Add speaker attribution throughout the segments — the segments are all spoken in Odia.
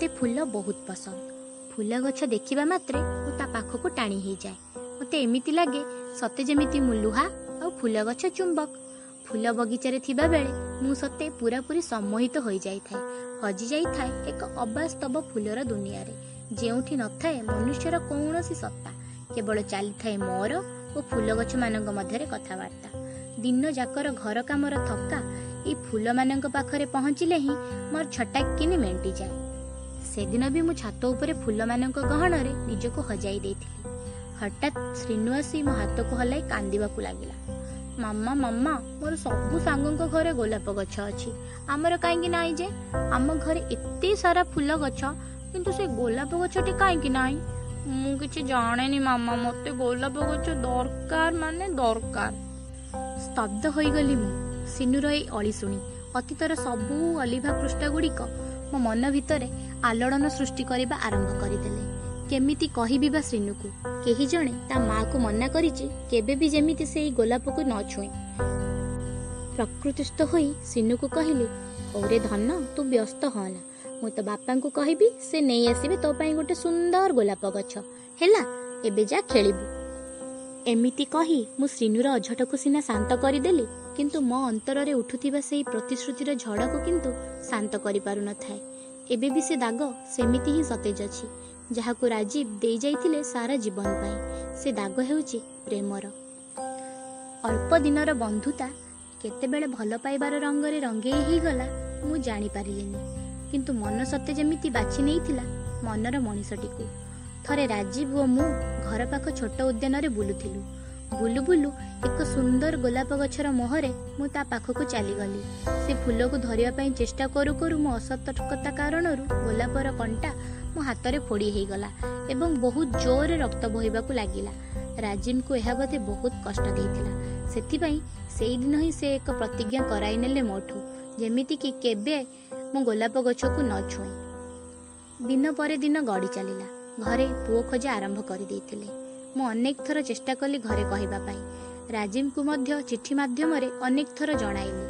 Speaker 1: ମୋତେ ଫୁଲ ବହୁତ ପସନ୍ଦ। ଫୁଲ ଗଛ ଦେଖିବା ମାତ୍ରେ ମୁଁ ତା ପାଖକୁ ଟାଣି ହେଇଯାଏ। ମୋତେ ଏମିତି ଲାଗେ ସତେ ଯେମିତି ମୁଁ ଲୁହା ଆଉ ଫୁଲ ଗଛ ଚୁମ୍ବକ। ଫୁଲ ବଗିଚାରେ ଥିବାବେଳେ ମୁଁ ସତେ ପୁରାପୁରି ସମ୍ମୋହିତ ହୋଇଯାଇଥାଏ। ହଜି ଯାଇଥାଏ ଏକ ଅବାସ୍ତବ ଫୁଲର ଦୁନିଆରେ। ଯେଉଁଠି ନଥାଏ ମନୁଷ୍ୟର କୌଣସି ସତ୍ତା। କେବଳ ଚାଲିଥାଏ ମୋର ଓ ଫୁଲ ଗଛମାନଙ୍କ ମଧ୍ୟରେ କଥାବାର୍ତ୍ତା। ଦିନ ଯାକର ଘର କାମର ଥକା ଏଇ ଫୁଲମାନଙ୍କ ପାଖରେ ପହଞ୍ଚିଲେ ହିଁ ମୋର ଛଟାକିନି ମେଣ୍ଟିଯାଏ। ସେଦିନ ବି ମୁଁ ଛାତ ଉପରେ ଫୁଲମାନଙ୍କ ଗହଣରେ ନିଜକୁ ହଜାଇ ଦେଇଥିଲି। ହଠାତ୍ ଶ୍ରୀନୁ ଆସି ମୋ ହାତକୁ ହଲାଇ କାନ୍ଦିବାକୁ ଲାଗିଲା। ମାମା ମାମା ମୋର ସବୁ ସାଙ୍ଗଙ୍କ ଘରେ ଗୋଲାପ ଗଛ ଅଛି। ଆମର କାହିଁକି ନାହିଁ ଯେ? ଆମ ଘରେ ଏତେ ସାରା ଫୁଲ ଗଛ କିନ୍ତୁ ସେ ଗୋଲାପ ଗଛଟି କାହିଁକି ନାହିଁ? ମୁଁ କିଛି ଜାଣେନି ମାମା ମୋତେ ଗୋଲାପ ଗଛ ଦରକାର ମାନେ ଦରକାର। ସ୍ତବ୍ଧ ହୋଇଗଲି ମୁଁ ସିନୁର ଏଇ ଅଳି ଶୁଣି ଅତୀତର ସବୁ ଅଲିଭା ପୃଷ୍ଠା ଗୁଡ଼ିକ ମୋ ମନ ଭିତରେ ଆଲୋଡ଼ନ ସୃଷ୍ଟି କରିବା ଆରମ୍ଭ କରିଦେଲେ। କେମିତି କହିବି ବା ଶ୍ରୀନୁକୁ? କେହି ଜଣେ ତା ମାଆକୁ ମନା କରିଛି କେବେ ବି ଯେମିତି ସେଇ ଗୋଲାପକୁ ନ ଛୁଇଁ। ପ୍ରକୃତିସ୍ଥ ହୋଇ ସିନୁକୁ କହିଲି ହଉରେ ଧନ ତୁ ବ୍ୟସ୍ତ ହଅନା। ମୁଁ ତ ବାପାଙ୍କୁ କହିବି ସେ ନେଇ ଆସିବେ ତୋ ପାଇଁ ଗୋଟେ ସୁନ୍ଦର ଗୋଲାପ ଗଛ। ହେଲା ଏବେ ଯା ଖେଳିବୁ। ଏମିତି କହି ମୁଁ ଶ୍ରୀନୁର ଅଝଟକୁ ସିନା ଶାନ୍ତ କରିଦେଲି କିନ୍ତୁ ମୋ ଅନ୍ତରରେ ଉଠୁଥିବା ସେହି ପ୍ରତିଶ୍ରୁତିର ଝଡ଼କୁ କିନ୍ତୁ ଶାନ୍ତ କରିପାରୁନଥାଏ। ଏବେ ବି ସେ ଦାଗ ସେମିତି ହିଁ ସତେଜ ଅଛି। ଯାହାକୁ ରାଜୀବ ଦେଇଯାଇଥିଲେ ସାରା ଜୀବନ ପାଇଁ। ସେ ଦାଗ ହେଉଛି ପ୍ରେମର। ଅଳ୍ପ ଦିନର ବନ୍ଧୁତା କେତେବେଳେ ଭଲ ପାଇବାର ରଙ୍ଗରେ ରଙ୍ଗେଇ ହେଇଗଲା ମୁଁ ଜାଣିପାରିଲିନି। କିନ୍ତୁ ମନ ସତେ ଯେମିତି ବାଛି ନେଇଥିଲା ମନର ମଣିଷଟିକୁ। ଥରେ ରାଜୀବ ଓ ମୁଁ ଘର ପାଖ ଛୋଟ ଉଦ୍ୟାନରେ ବୁଲୁଥିଲୁ। ବୁଲୁ ବୁଲୁ ଏକ ସୁନ୍ଦର ଗୋଲାପ ଗଛର ମୋହରେ ମୁଁ ତା ପାଖକୁ ଚାଲିଗଲି। ସେ ଫୁଲକୁ ଧରିବା ପାଇଁ ଚେଷ୍ଟା କରୁ କରୁ ମୋ ଅସତର୍କତା କାରଣରୁ ଗୋଲାପର କଣ୍ଟା ମୋ ହାତରେ ଫୋଡ଼ି ହେଇଗଲା ଏବଂ ବହୁତ ଜୋରରେ ରକ୍ତ ବୋହିବାକୁ ଲାଗିଲା। ରାଜୀବଙ୍କୁ ଏହା ବୋଧେ ବହୁତ କଷ୍ଟ ଦେଇଥିଲା। ସେଥିପାଇଁ ସେଇଦିନ ହିଁ ସେ ଏକ ପ୍ରତିଜ୍ଞା କରାଇ ନେଲେ ମୋଠୁ ଯେମିତିକି କେବେ ମୁଁ ଗୋଲାପ ଗଛକୁ ନ ଛୁଏଁ ଦିନ ପରେ ଦିନ ଗଡ଼ି ଚାଲିଲା। ଘରେ ପୁଅ ଖୋଜା ଆରମ୍ଭ କରିଦେଇଥିଲେ। ମୁଁ ଅନେକ ଥର ଚେଷ୍ଟା କଲି ଘରେ କହିବା ପାଇଁ। ରାଜୀବଙ୍କୁ ମଧ୍ୟ ଚିଠି ମାଧ୍ୟମରେ ଅନେକ ଥର ଜଣାଇଲି।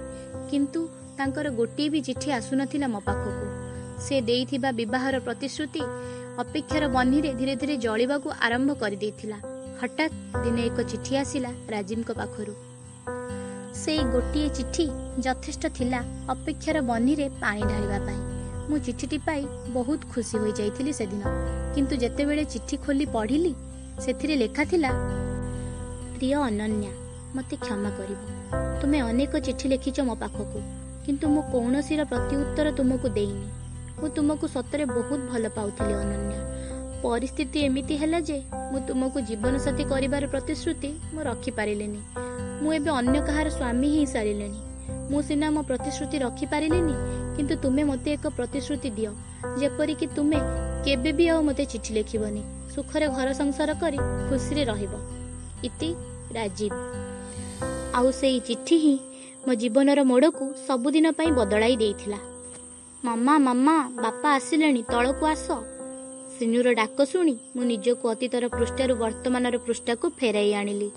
Speaker 1: କିନ୍ତୁ ତାଙ୍କର ଗୋଟିଏ ବି ଚିଠି ଆସୁନଥିଲା ମୋ ପାଖକୁ। ସେ ଦେଇଥିବା ବିବାହର ପ୍ରତିଶ୍ରୁତି ଅପେକ୍ଷାର ବହ୍ନିରେ ଧୀରେ ଧୀରେ ଜଳିବାକୁ ଆରମ୍ଭ କରିଦେଇଥିଲା। ହଠାତ୍ ଦିନେ ଏକ ଚିଠି ଆସିଲା ରାଜୀବଙ୍କ ପାଖରୁ। ସେଇ ଗୋଟିଏ ଚିଠି ଯଥେଷ୍ଟ ଥିଲା ଅପେକ୍ଷାର ବହ୍ନିରେ ପାଣି ଢାଳିବା ପାଇଁ। ମୁଁ ଚିଠିଟି ପାଇ ବହୁତ ଖୁସି ହୋଇଯାଇଥିଲି ସେଦିନ। କିନ୍ତୁ ଯେତେବେଳେ ଚିଠି ଖୋଲି ପଢ଼ିଲି ସେଥିରେ ଲେଖା ଥିଲା ପ୍ରିୟ ଅନନ୍ୟା ମୋତେ କ୍ଷମା କରିବ। ତୁମେ ଅନେକ ଚିଠି ଲେଖିଛ ମୋ ପାଖକୁ କିନ୍ତୁ ମୁଁ କୌଣସିର ପ୍ରତି ଉତ୍ତର ତୁମକୁ ଦେଇନି। ମୁଁ ତୁମକୁ ସତରେ ବହୁତ ଭଲ ପାଉଥିଲି ଅନନ୍ୟା। ପରିସ୍ଥିତି ଏମିତି ହେଲା ଯେ ମୁଁ ତୁମକୁ ଜୀବନସାଥୀ କରିବାର ପ୍ରତିଶ୍ରୁତି ମୁଁ ରଖିପାରିଲିନି। ମୁଁ ଏବେ ଅନ୍ୟ କାହାର ସ୍ୱାମୀ ହେଇ ସାରିଲିଣି। ମୁଁ ସିନା ମୋ ପ୍ରତିଶ୍ରୁତି ରଖିପାରିଲିନି କିନ୍ତୁ ତୁମେ ମୋତେ ଏକ ପ୍ରତିଶ୍ରୁତି ଦିଅ ଯେପରିକି ତୁମେ କେବେ ବି ଆଉ ମୋତେ ଚିଠି ଲେଖିବନି। ସୁଖରେ ଘର ସଂସାର କରି ଖୁସିରେ ରହିବ। ଇତି ରାଜୀବ। ଆଉ ସେଇ ଚିଠି ହିଁ ମୋ ଜୀବନର ମୋଡ଼କୁ ସବୁଦିନ ପାଇଁ ବଦଳାଇ ଦେଇଥିଲା। ମାମା ମାମା ବାପା ଆସିଲେଣି ତଳକୁ ଆସ। ସିନୁର ଡାକ ଶୁଣି ମୁଁ ନିଜକୁ ଅତୀତର ପୃଷ୍ଠାରୁ ବର୍ତ୍ତମାନର ପୃଷ୍ଠାକୁ ଫେରାଇ ଆଣିଲି।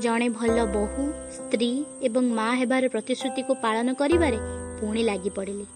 Speaker 1: ଜଣେ ଭଲ ବୋହୂ ସ୍ତ୍ରୀ ଏବଂ ମା ହେବାର ପ୍ରତିଶ୍ରୁତିକୁ ପାଳନ କରିବାରେ ପୁଣି ଲାଗି ପଡ଼ିଲି